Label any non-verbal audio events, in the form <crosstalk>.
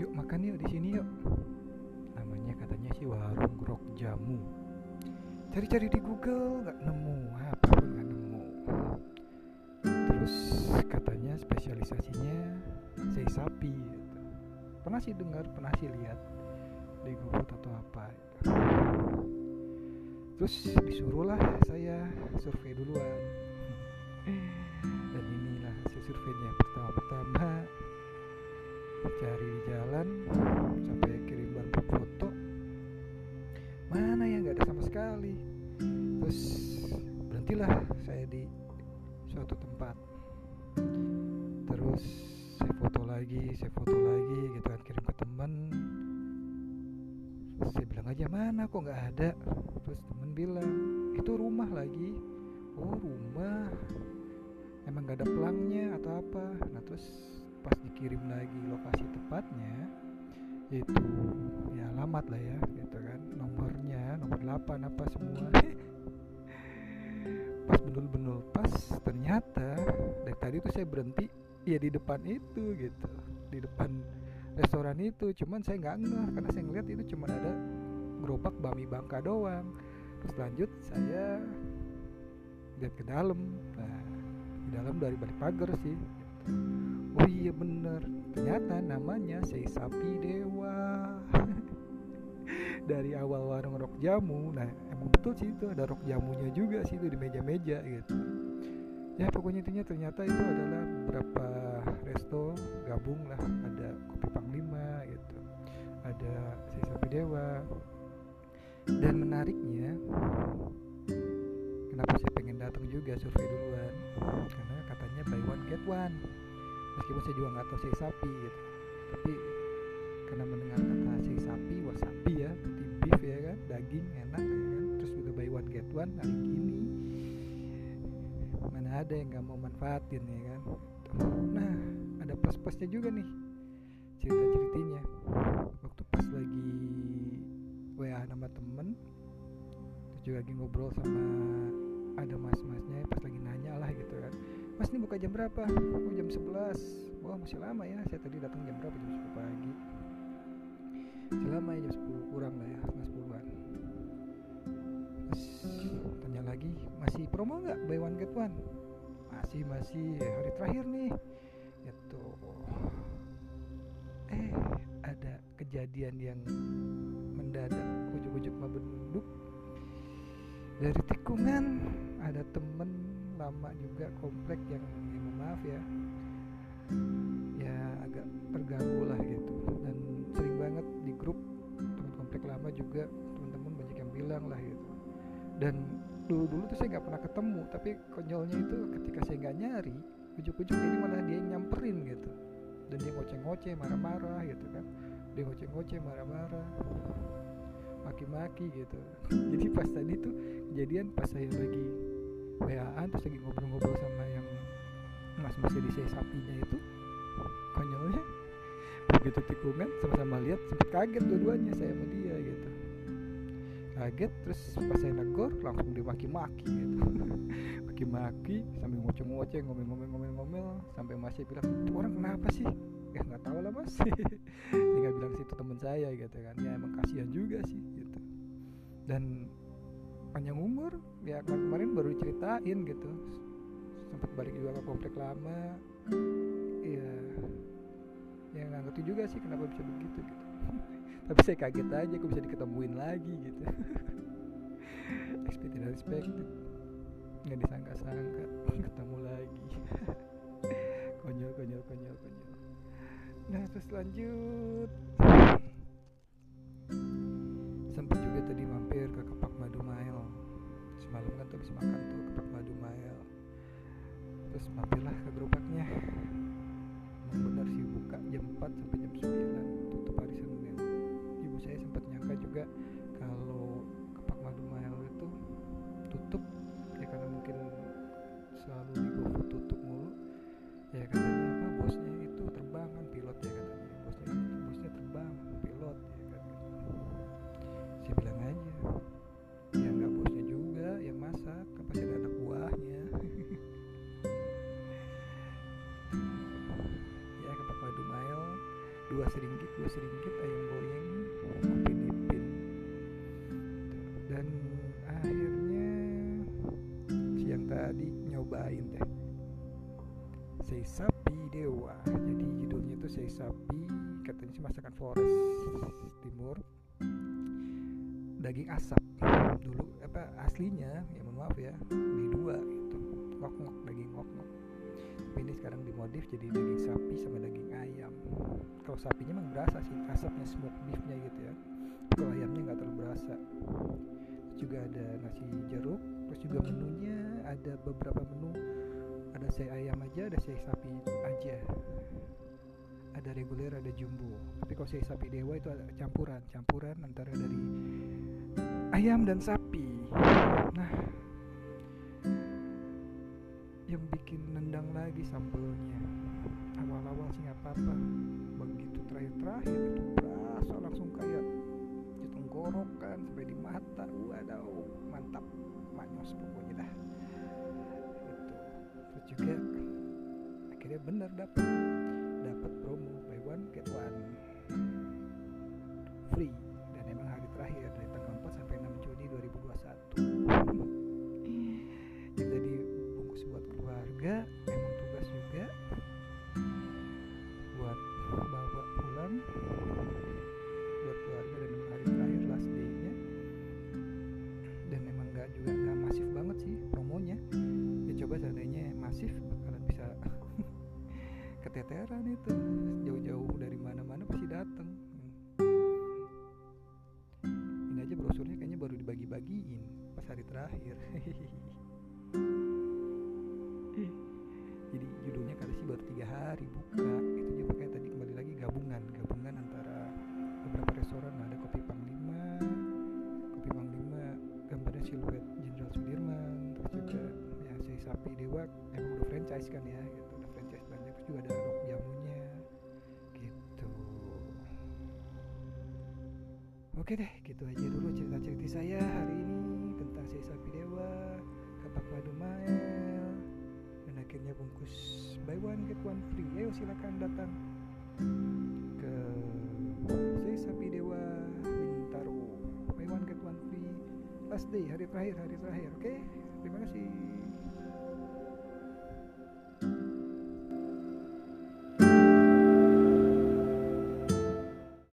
yuk makan yuk di sini yuk. Namanya katanya sih warung grok jamu. Cari-cari di Google nggak nemu. Apa pun nggak nemu. Terus katanya spesialisasinya sei sapi gitu. pernah sih dengar pernah sih lihat di GoFood atau apa gitu. terus disuruhlah saya survei duluan. Dan inilah hasil surveinya pertama-pertama cari di jalan sampai kirim bantu foto. Mana yang nggak ada sama sekali. Terus berhentilah saya di suatu tempat. Terus saya foto lagi saya foto lagi gitu kan kirim ke teman saya bilang aja mana kok nggak ada? Terus temen bilang itu rumah lagi. Oh rumah? Emang gak ada pelangnya atau apa? Nah terus pas dikirim lagi lokasi tepatnya yaitu ya alamat lah ya gitu kan. Nomornya nomor 8 apa semua. <laughs> Pas benul-benul pas ternyata dari tadi tuh saya berhenti ya di depan itu gitu. Di depan restoran itu cuman saya nggak ngeh karena saya ngeliat itu cuma ada gerobak bami bangka doang. Terus lanjut saya lihat ke dalam. Nah di dalam dari balik pagar sih oh iya bener ternyata namanya sei sapi dewa. <laughs> Dari awal warung rok jamu. Nah emang betul sih itu ada rok jamunya juga sih itu di meja-meja gitu. Ya pokoknya intinya ternyata itu adalah beberapa resto gabung lah. Ada kopi panglima gitu ada sei sapi dewa. Dan menariknya kenapa saya pengen datang juga survei duluan? Karena katanya buy one get one meskipun saya juga nggak tahu sei sapi gitu. Tapi karena mendengar kata sei sapi wasabi ya berarti beef ya kan daging enak ya kan. Terus udah buy one get one hari gini mana ada yang nggak mau manfaatin ya kan. Nah ada plus plusnya juga nih cerita ceritanya waktu pas lagi wa nama temen terus juga lagi ngobrol sama ada mas-masnya pas lagi nanya lah gitu kan mas ini buka jam berapa? Oh jam 11 wah masih lama ya. Saya tadi datang jam berapa? Jam 10 pagi. Masih lama ya jam 10 kurang lah ya setengah 10an terus tanya lagi masih promo nggak? Buy one get one? Masih masih. Hari terakhir nih. Gitu. Eh ada kejadian yang mendadak. Ujuk-ujuk mah benduk dari tikungan ada temen lama juga komplek yang ya mohon maaf ya ya agak terganggu lah gitu. Dan sering banget di grup teman komplek lama juga teman-teman banyak yang bilang lah gitu. Dan dulu-dulu tuh saya nggak pernah ketemu tapi konyolnya itu ketika saya nggak nyari ujuk-ujuk jadi malah dia yang nyamperin gitu. Dan dia ngoceh-ngoceh marah-marah gitu kan. Dia ngoceh-ngoceh marah-marah maki-maki gitu. <laughs> Jadi pas tadi tuh kejadian pas saya lagi WA-an terus lagi ngobrol-ngobrol sama yang mas-mas di saya sapinya itu. Konyolnya begitu tikungan sama-sama lihat sempet kaget dua-duanya saya sama dia gitu. Kaget terus pas saya negor langsung dimaki-maki gitu. <laughs> Maki-maki sambil ngoceh-ngoceh ngomel-ngomel-ngomel-ngomel sampai masih bilang itu orang kenapa sih? Ya nggak tahu lah mas. <laughs> Tinggal bilang situ temen saya gitu kan. Ya emang kasihan juga sih gitu. Dan panjang umur ya kemarin, kemarin baru ceritain gitu. Sempat balik juga ke komplek lama. Ya ya nggak ngerti juga sih kenapa bisa begitu gitu. <laughs> Tapi saya kaget aja kok bisa diketemuin lagi gitu. <laughs> Expected unexpected. Nggak disangka-sangka <laughs> ketemu lagi. Konyol konyol konyol konyol. Nah terus lanjut. Sempat juga tadi mampir ke Kepak Madu Semalam kan tuh habis makan tuh Kepak Madu Mail terus mampirlah ke gerobaknya. Benar sih buka jam 4 sampai jam 9 sapi dewa. Jadi judulnya itu sei sapi katanya sih masakan Flores Timur. Daging asap. Dulu apa aslinya ya mohon maaf ya di dua gitu. Ngok ngok daging ngok ngok tapi ini sekarang dimodif jadi daging sapi sama daging ayam. Kalau sapinya emang berasa sih asapnya smoke beefnya gitu ya. Kalau ayamnya nggak terlalu berasa. Juga ada nasi jeruk terus juga menunya ada beberapa menu ada sei ayam aja ada sei sapi aja. Ada reguler ada jumbo. Tapi kalau sei sapi dewa itu ada campuran. Campuran antara dari ayam dan sapi. Nah yang bikin nendang lagi sambelnya. Awal-awal sih nggak apa-apa. Begitu terakhir-terakhir itu berasa langsung kayak di tenggorokan sampai di mata. Waduh mantap. Manyos pokoknya bener dapet dapat promo buy one get one. Free dibagi-bagiin pas hari terakhir. Jadi judulnya kali sih baru tiga hari buka. Itu juga kayak tadi kembali lagi gabungan gabungan antara beberapa restoran. Ada kopi panglima kopi panglima gambarnya siluet Jenderal Sudirman terus juga ya si sapi dewa emang udah franchise kan ya oke deh gitu aja dulu cerita cerita saya hari ini tentang si sapi dewa kapak madu mael dan akhirnya bungkus buy one get one free. Ayo silakan datang ke si sapi dewa Bintaro. Buy one get one free. Last day hari terakhir hari terakhir. Oke terima kasih